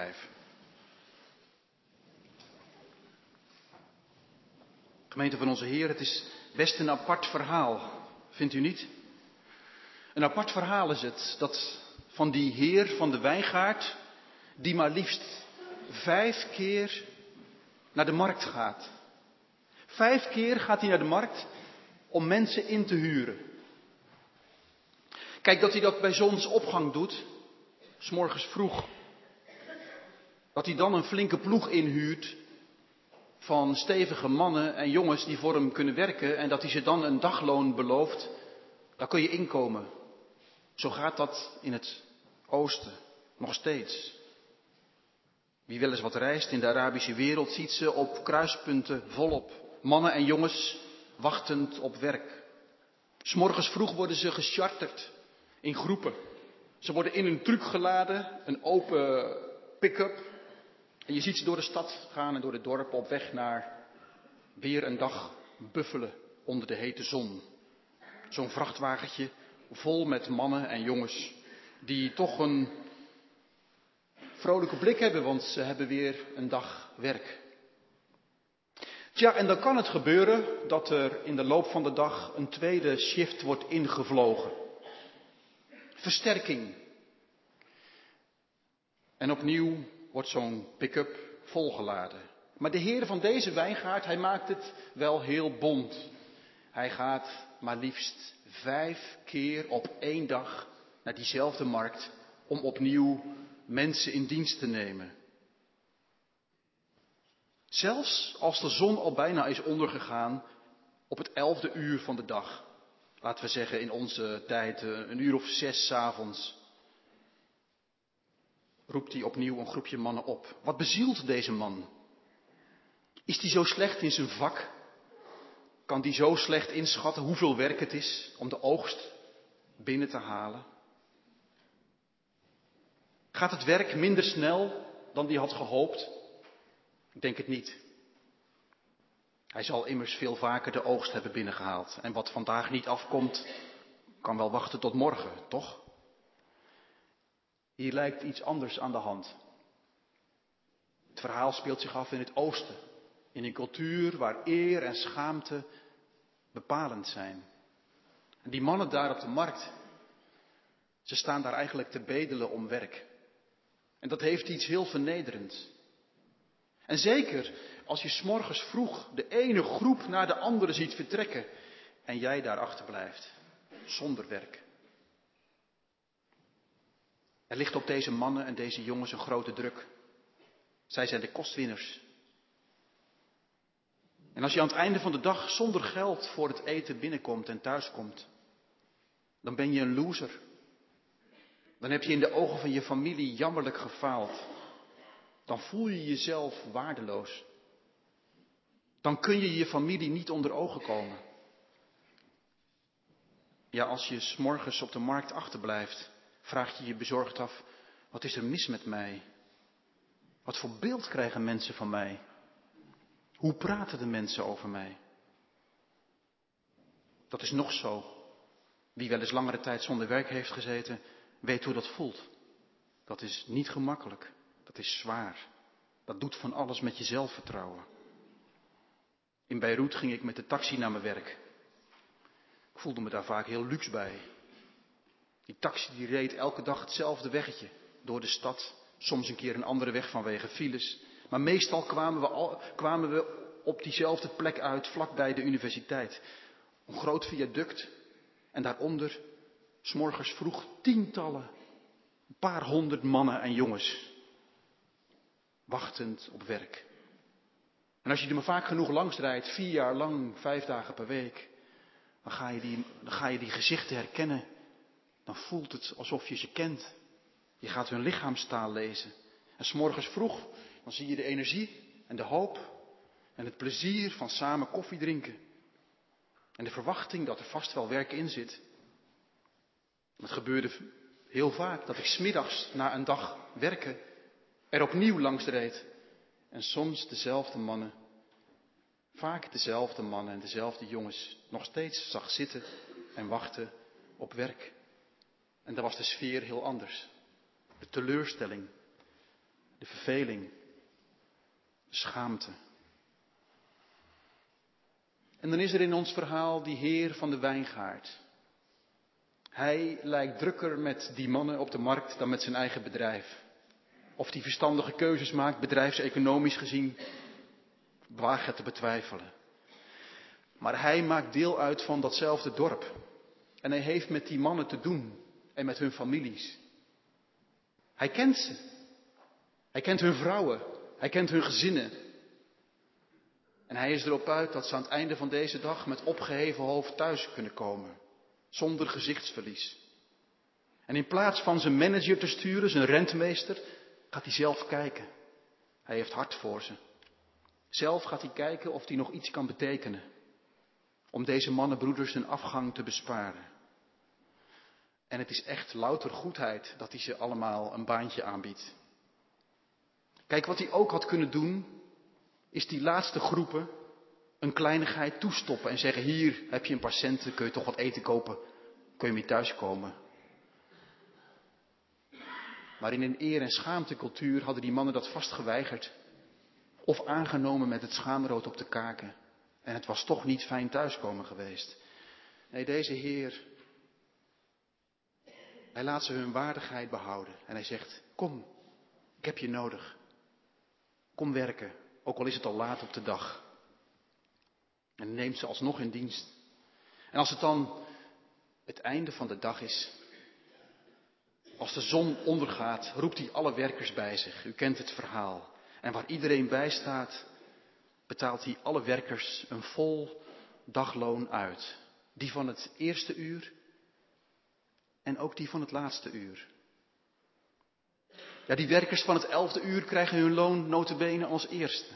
Vijf. Gemeente van onze Heer, het is best een apart verhaal, vindt u niet? Een apart verhaal is het, dat van die Heer van de wijngaard, die maar liefst vijf keer naar de markt gaat. Vijf keer gaat hij naar de markt om mensen in te huren. Kijk, dat hij dat bij zonsopgang doet, s morgens vroeg. Dat hij dan een flinke ploeg inhuurt van stevige mannen en jongens die voor hem kunnen werken en dat hij ze dan een dagloon belooft, daar kun je inkomen. Zo gaat dat in het oosten nog steeds. Wie wel eens wat reist in de Arabische wereld ziet ze op kruispunten volop. Mannen en jongens wachtend op werk. S'morgens vroeg worden ze gecharterd in groepen. Ze worden in een truck geladen, een open pick-up. En je ziet ze door de stad gaan en door het dorp op weg naar weer een dag buffelen onder de hete zon. Zo'n vrachtwagentje vol met mannen en jongens die toch een vrolijke blik hebben, want ze hebben weer een dag werk. Tja, en dan kan het gebeuren dat er in de loop van de dag een tweede shift wordt ingevlogen. Versterking. En opnieuw wordt zo'n pick-up volgeladen. Maar de heer van deze wijngaard, hij maakt het wel heel bond. Hij gaat maar liefst vijf keer op één dag naar diezelfde markt om opnieuw mensen in dienst te nemen. Zelfs als de zon al bijna is ondergegaan op het elfde uur van de dag. Laten we zeggen in onze tijd een uur of zes s avonds. Roept hij opnieuw een groepje mannen op. Wat bezielt deze man? Is hij zo slecht in zijn vak? Kan die zo slecht inschatten hoeveel werk het is om de oogst binnen te halen? Gaat het werk minder snel dan die had gehoopt? Ik denk het niet. Hij zal immers veel vaker de oogst hebben binnengehaald. En wat vandaag niet afkomt, kan wel wachten tot morgen, toch? Hier lijkt iets anders aan de hand. Het verhaal speelt zich af in het oosten. In een cultuur waar eer en schaamte bepalend zijn. En die mannen daar op de markt, ze staan daar eigenlijk te bedelen om werk. En dat heeft iets heel vernederends. En zeker als je s'morgens vroeg de ene groep naar de andere ziet vertrekken en jij daar achterblijft, zonder werk. Er ligt op deze mannen en deze jongens een grote druk. Zij zijn de kostwinners. En als je aan het einde van de dag zonder geld voor het eten binnenkomt en thuiskomt, dan ben je een loser. Dan heb je in de ogen van je familie jammerlijk gefaald. Dan voel je jezelf waardeloos. Dan kun je je familie niet onder ogen komen. Ja, als je s'morgens op de markt achterblijft, vraag je je bezorgd af, wat is er mis met mij? Wat voor beeld krijgen mensen van mij? Hoe praten de mensen over mij? Dat is nog zo. Wie wel eens langere tijd zonder werk heeft gezeten, weet hoe dat voelt. Dat is niet gemakkelijk. Dat is zwaar. Dat doet van alles met je zelfvertrouwen. In Beirut ging ik met de taxi naar mijn werk. Ik voelde me daar vaak heel luxe bij. Die taxi die reed elke dag hetzelfde weggetje door de stad. Soms een keer een andere weg vanwege files. Maar meestal kwamen we, kwamen we op diezelfde plek uit, vlakbij de universiteit. Een groot viaduct. En daaronder, s'morgens vroeg, tientallen, een paar honderd mannen en jongens. Wachtend op werk. En als je er maar vaak genoeg langs rijdt, vier jaar lang, vijf dagen per week, dan ga je die, dan ga je die gezichten herkennen. Dan voelt het alsof je ze kent. Je gaat hun lichaamstaal lezen. En s'morgens vroeg, dan zie je de energie en de hoop en het plezier van samen koffie drinken. En de verwachting dat er vast wel werk in zit. Het gebeurde heel vaak dat ik smiddags na een dag werken er opnieuw langs reed. En soms dezelfde mannen, vaak dezelfde mannen en dezelfde jongens nog steeds zag zitten en wachten op werk. En daar was de sfeer heel anders. De teleurstelling, de verveling, de schaamte. En dan is er in ons verhaal die Heer van de wijngaard. Hij lijkt drukker met die mannen op de markt dan met zijn eigen bedrijf. Of die verstandige keuzes maakt, bedrijfseconomisch gezien, waag het te betwijfelen. Maar hij maakt deel uit van datzelfde dorp. En hij heeft met die mannen te doen en met hun families. Hij kent ze. Hij kent hun vrouwen. Hij kent hun gezinnen. En hij is erop uit dat ze aan het einde van deze dag met opgeheven hoofd thuis kunnen komen. Zonder gezichtsverlies. En in plaats van zijn manager te sturen, zijn rentmeester, gaat hij zelf kijken. Hij heeft hart voor ze. Zelf gaat hij kijken of hij nog iets kan betekenen. Om deze mannenbroeders een afgang te besparen. En het is echt louter goedheid dat hij ze allemaal een baantje aanbiedt. Kijk, wat hij ook had kunnen doen, is die laatste groepen een kleinigheid toestoppen en zeggen: Hier heb je een centen, kun je toch wat eten kopen, kun je mee thuiskomen. Maar in een eer- en schaamtecultuur hadden die mannen dat vast geweigerd. Of aangenomen met het schaamrood op de kaken. En het was toch niet fijn thuiskomen geweest. Nee, deze Heer, hij laat ze hun waardigheid behouden. En hij zegt, kom, ik heb je nodig. Kom werken, ook al is het al laat op de dag. En neemt ze alsnog in dienst. En als het dan het einde van de dag is, als de zon ondergaat, roept hij alle werkers bij zich. U kent het verhaal. En waar iedereen bij staat, betaalt hij alle werkers een vol dagloon uit. Die van het eerste uur en ook die van het laatste uur. Ja, die werkers van het elfde uur krijgen hun loon notabene als eerste.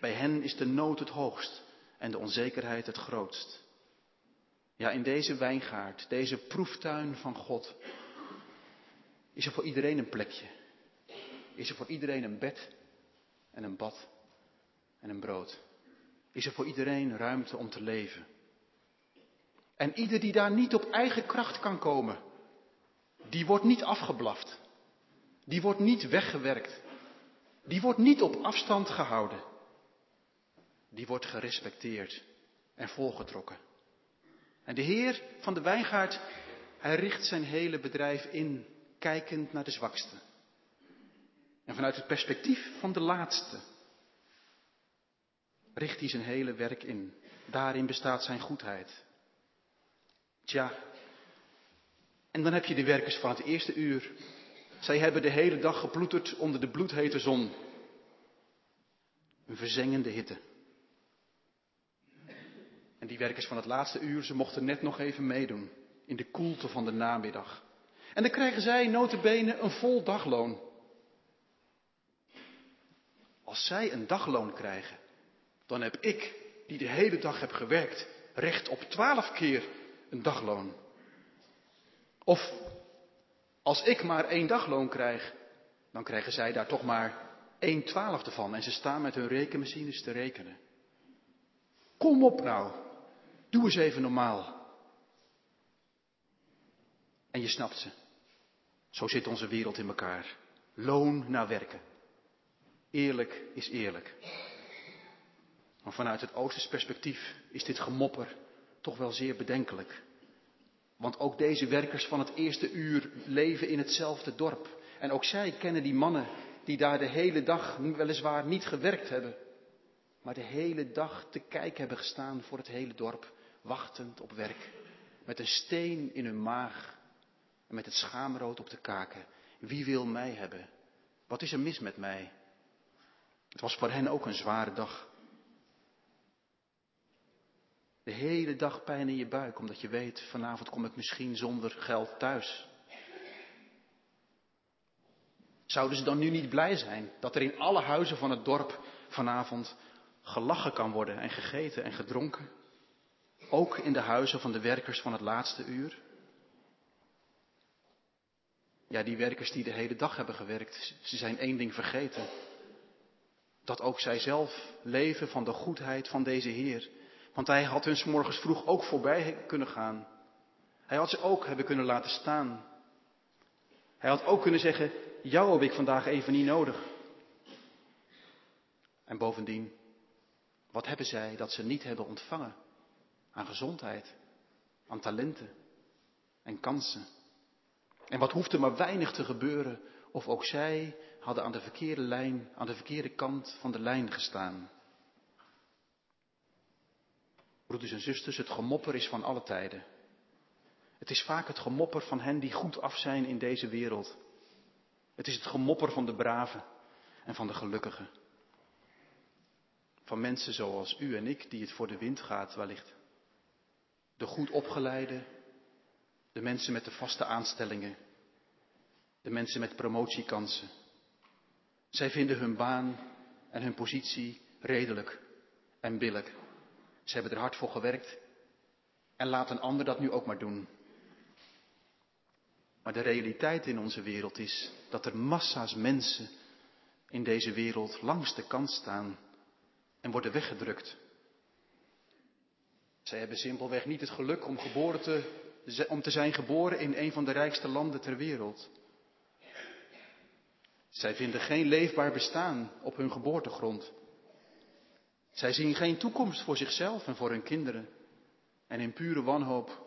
Bij hen is de nood het hoogst en de onzekerheid het grootst. Ja, in deze wijngaard, deze proeftuin van God, is er voor iedereen een plekje. Is er voor iedereen een bed en een bad en een brood. Is er voor iedereen ruimte om te leven. En ieder die daar niet op eigen kracht kan komen, die wordt niet afgeblaft. Die wordt niet weggewerkt. Die wordt niet op afstand gehouden. Die wordt gerespecteerd en volgetrokken. En de Heer van de wijngaard, hij richt zijn hele bedrijf in, kijkend naar de zwakste. En vanuit het perspectief van de laatste richt hij zijn hele werk in. Daarin bestaat zijn goedheid. Tja, en dan heb je de werkers van het eerste uur. Zij hebben de hele dag geploeterd onder de bloedhete zon. Een verzengende hitte. En die werkers van het laatste uur, ze mochten net nog even meedoen in de koelte van de namiddag. En dan krijgen zij notabene een vol dagloon. Als zij een dagloon krijgen, dan heb ik, die de hele dag heb gewerkt, recht op twaalf keer een dagloon. Of als ik maar één dagloon krijg, dan krijgen zij daar toch maar één twaalfde van. En ze staan met hun rekenmachines te rekenen. Kom op nou, doe eens even normaal. En je snapt ze. Zo zit onze wereld in elkaar. Loon naar werken. Eerlijk is eerlijk. Maar vanuit het Oosters perspectief is dit gemopper toch wel zeer bedenkelijk. Want ook deze werkers van het eerste uur leven in hetzelfde dorp. En ook zij kennen die mannen die daar de hele dag weliswaar niet gewerkt hebben, maar de hele dag te kijk hebben gestaan voor het hele dorp, wachtend op werk. Met een steen in hun maag en met het schaamrood op de kaken. Wie wil mij hebben? Wat is er mis met mij? Het was voor hen ook een zware dag. De hele dag pijn in je buik, omdat je weet, vanavond kom ik misschien zonder geld thuis. Zouden ze dan nu niet blij zijn dat er in alle huizen van het dorp vanavond gelachen kan worden en gegeten en gedronken? Ook in de huizen van de werkers van het laatste uur? Ja, die werkers die de hele dag hebben gewerkt, ze zijn één ding vergeten. Dat ook zij zelf leven van de goedheid van deze Heer. Want hij had hun s morgens vroeg ook voorbij kunnen gaan. Hij had ze ook hebben kunnen laten staan. Hij had ook kunnen zeggen, jou heb ik vandaag even niet nodig. En bovendien, wat hebben zij dat ze niet hebben ontvangen? Aan gezondheid, aan talenten en kansen. En wat hoeft er maar weinig te gebeuren of ook zij hadden aan de verkeerde lijn, aan de verkeerde kant van de lijn gestaan. Broeders en zusters, het gemopper is van alle tijden. Het is vaak het gemopper van hen die goed af zijn in deze wereld. Het is het gemopper van de braven en van de gelukkigen. Van mensen zoals u en ik, die het voor de wind gaat wellicht. De goed opgeleide, de mensen met de vaste aanstellingen, de mensen met promotiekansen. Zij vinden hun baan en hun positie redelijk en billig. Ze hebben er hard voor gewerkt en laat een ander dat nu ook maar doen. Maar de realiteit in onze wereld is dat er massa's mensen in deze wereld langs de kant staan en worden weggedrukt. Zij hebben simpelweg niet het geluk om, geboren te, om te zijn geboren in een van de rijkste landen ter wereld. Zij vinden geen leefbaar bestaan op hun geboortegrond. Zij zien geen toekomst voor zichzelf en voor hun kinderen. En in pure wanhoop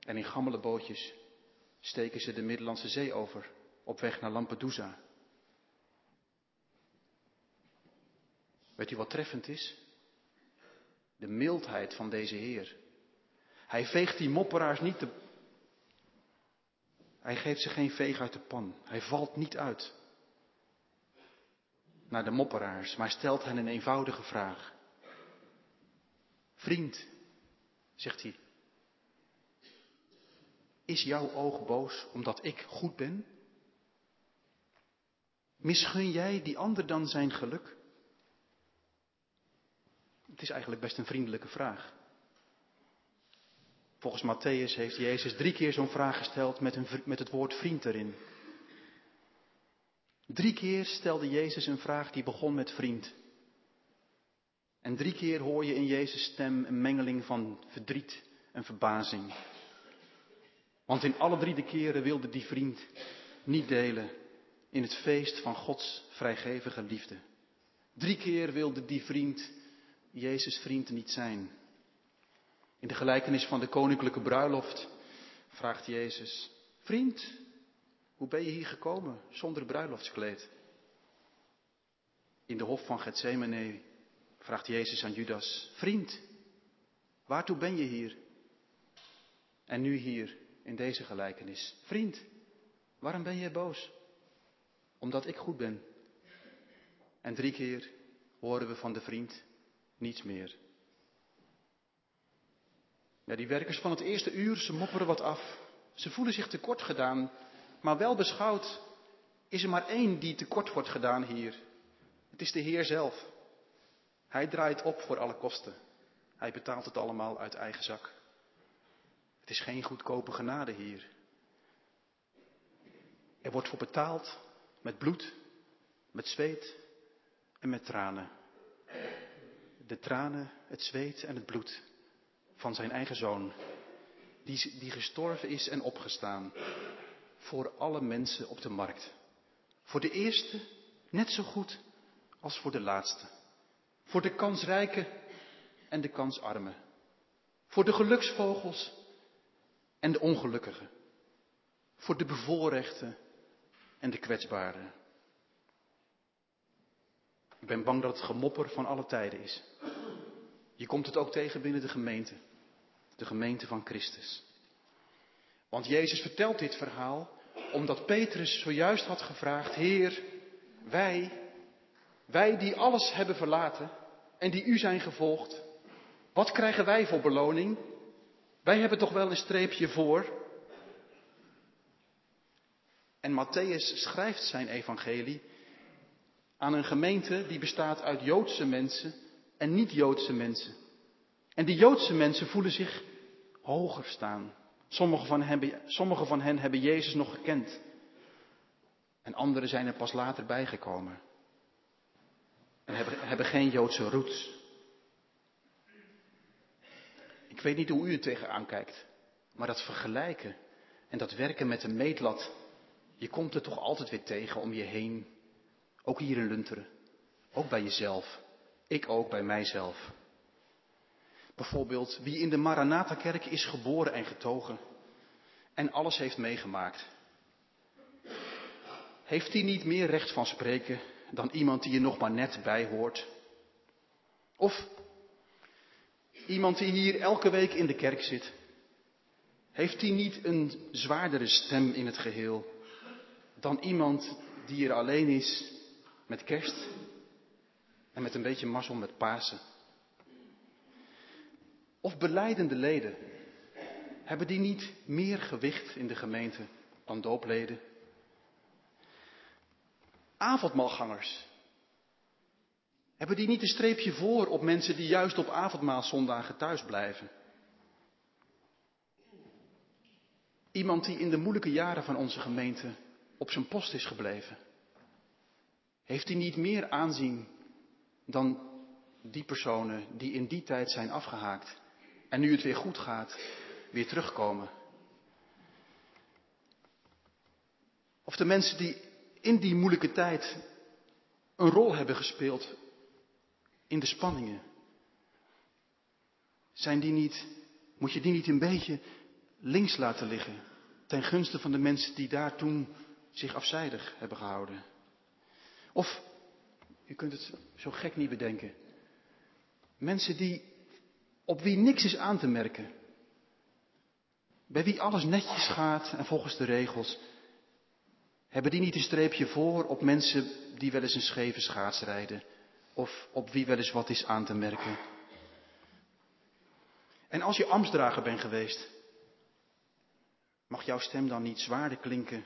en in gammele bootjes steken ze de Middellandse Zee over op weg naar Lampedusa. Weet u wat treffend is? De mildheid van deze Heer. Hij veegt die mopperaars niet te. Hij geeft ze geen veeg uit de pan. Hij valt niet uit naar de mopperaars, maar stelt hen een eenvoudige vraag. Vriend, zegt hij, is jouw oog boos omdat ik goed ben? Misgun jij die ander dan zijn geluk? Het is eigenlijk best een vriendelijke vraag. Volgens Matthäus heeft Jezus drie keer zo'n vraag gesteld met, een, met het woord vriend erin. Drie keer stelde Jezus een vraag die begon met vriend. En drie keer hoor je in Jezus' stem een mengeling van verdriet en verbazing. Want in alle drie de keren wilde die vriend niet delen in het feest van Gods vrijgevige liefde. Drie keer wilde die vriend Jezus vriend niet zijn. In de gelijkenis van de koninklijke bruiloft vraagt Jezus, vriend, hoe ben je hier gekomen zonder bruiloftskleed? In de hof van Gethsemane vraagt Jezus aan Judas, vriend, waartoe ben je hier? En nu hier in deze gelijkenis, vriend, waarom ben je boos? Omdat ik goed ben. En drie keer horen we van de vriend niets meer. Ja, die werkers van het eerste uur, ze mopperen wat af. Ze voelen zich tekort gedaan maar wel beschouwd is er maar één die tekort wordt gedaan hier. Het is de Heer zelf. Hij draait op voor alle kosten. Hij betaalt het allemaal uit eigen zak. Het is geen goedkope genade hier. Er wordt voor betaald met bloed, met zweet en met tranen. De tranen, het zweet en het bloed van zijn eigen zoon, die, die gestorven is en opgestaan voor alle mensen op de markt. Voor de eerste net zo goed als voor de laatste. Voor de kansrijke en de kansarme. Voor de geluksvogels en de ongelukkigen. Voor de bevoorrechten en de kwetsbaren. Ik ben bang dat het gemopper van alle tijden is. Je komt het ook tegen binnen de gemeente. De gemeente van Christus. Want Jezus vertelt dit verhaal omdat Petrus zojuist had gevraagd, Heer, wij, wij die alles hebben verlaten en die u zijn gevolgd, wat krijgen wij voor beloning? Wij hebben toch wel een streepje voor. En Matthäus schrijft zijn evangelie aan een gemeente die bestaat uit Joodse mensen en niet-Joodse mensen. En die Joodse mensen voelen zich hoger staan. Sommigen van, hen, van hen hebben Jezus nog gekend. En anderen zijn er pas later bijgekomen. En hebben, hebben geen Joodse roots. Ik weet niet hoe u er tegenaan kijkt. Maar dat vergelijken en dat werken met de meetlat. Je komt er toch altijd weer tegen om je heen. Ook hier in Lunteren. Ook bij jezelf. Ik ook bij mijzelf. Bijvoorbeeld wie in de Maranatha-kerk is geboren en getogen en alles heeft meegemaakt. Heeft hij niet meer recht van spreken dan iemand die er nog maar net bij hoort? Of iemand die hier elke week in de kerk zit, heeft hij niet een zwaardere stem in het geheel dan iemand die er alleen is met kerst en met een beetje mazzel met Pasen? Of beleidende leden, hebben die niet meer gewicht in de gemeente dan doopleden? Avondmaalgangers, hebben die niet een streepje voor op mensen die juist op avondmaalzondagen thuis blijven? Iemand die in de moeilijke jaren van onze gemeente op zijn post is gebleven. Heeft hij niet meer aanzien dan die personen die in die tijd zijn afgehaakt en nu het weer goed gaat, weer terugkomen? Of de mensen die in die moeilijke tijd een rol hebben gespeeld in de spanningen. Zijn die niet, moet je die niet een beetje links laten liggen ten gunste van de mensen die daar toen zich afzijdig hebben gehouden? Of, u kunt het zo gek niet bedenken, mensen die, op wie niks is aan te merken, bij wie alles netjes gaat en volgens de regels, hebben die niet een streepje voor op mensen die wel eens een scheve schaats rijden? Of op wie wel eens wat is aan te merken? En als je ambtsdrager bent geweest, mag jouw stem dan niet zwaarder klinken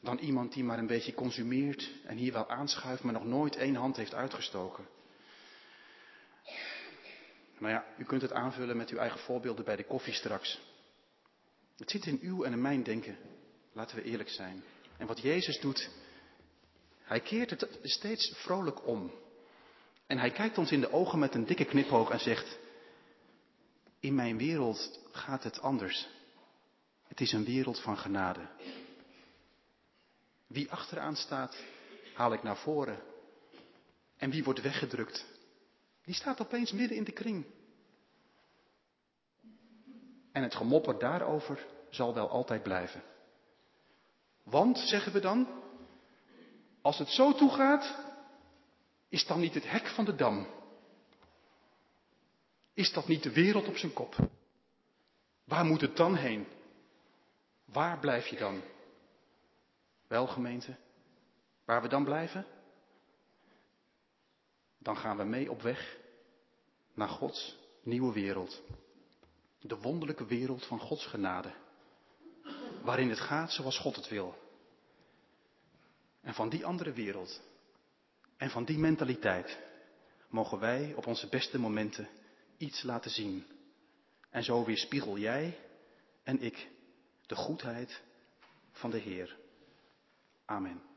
dan iemand die maar een beetje consumeert en hier wel aanschuift, maar nog nooit één hand heeft uitgestoken? Nou ja, u kunt het aanvullen met uw eigen voorbeelden bij de koffie straks. Het zit in uw en in mijn denken. Laten we eerlijk zijn. En wat Jezus doet, hij keert het steeds vrolijk om. En hij kijkt ons in de ogen met een dikke knipoog en zegt, in mijn wereld gaat het anders. Het is een wereld van genade. Wie achteraan staat, haal ik naar voren. En wie wordt weggedrukt, die staat opeens midden in de kring. En het gemopper daarover zal wel altijd blijven. Want, zeggen we dan, als het zo toegaat, is dan niet het hek van de dam? Is dat niet de wereld op zijn kop? Waar moet het dan heen? Waar blijf je dan? Wel gemeente, waar we dan blijven? Dan gaan we mee op weg naar Gods nieuwe wereld. De wonderlijke wereld van Gods genade waarin het gaat zoals God het wil. En van die andere wereld en van die mentaliteit mogen wij op onze beste momenten iets laten zien. En zo weerspiegel jij en ik de goedheid van de Heer. Amen.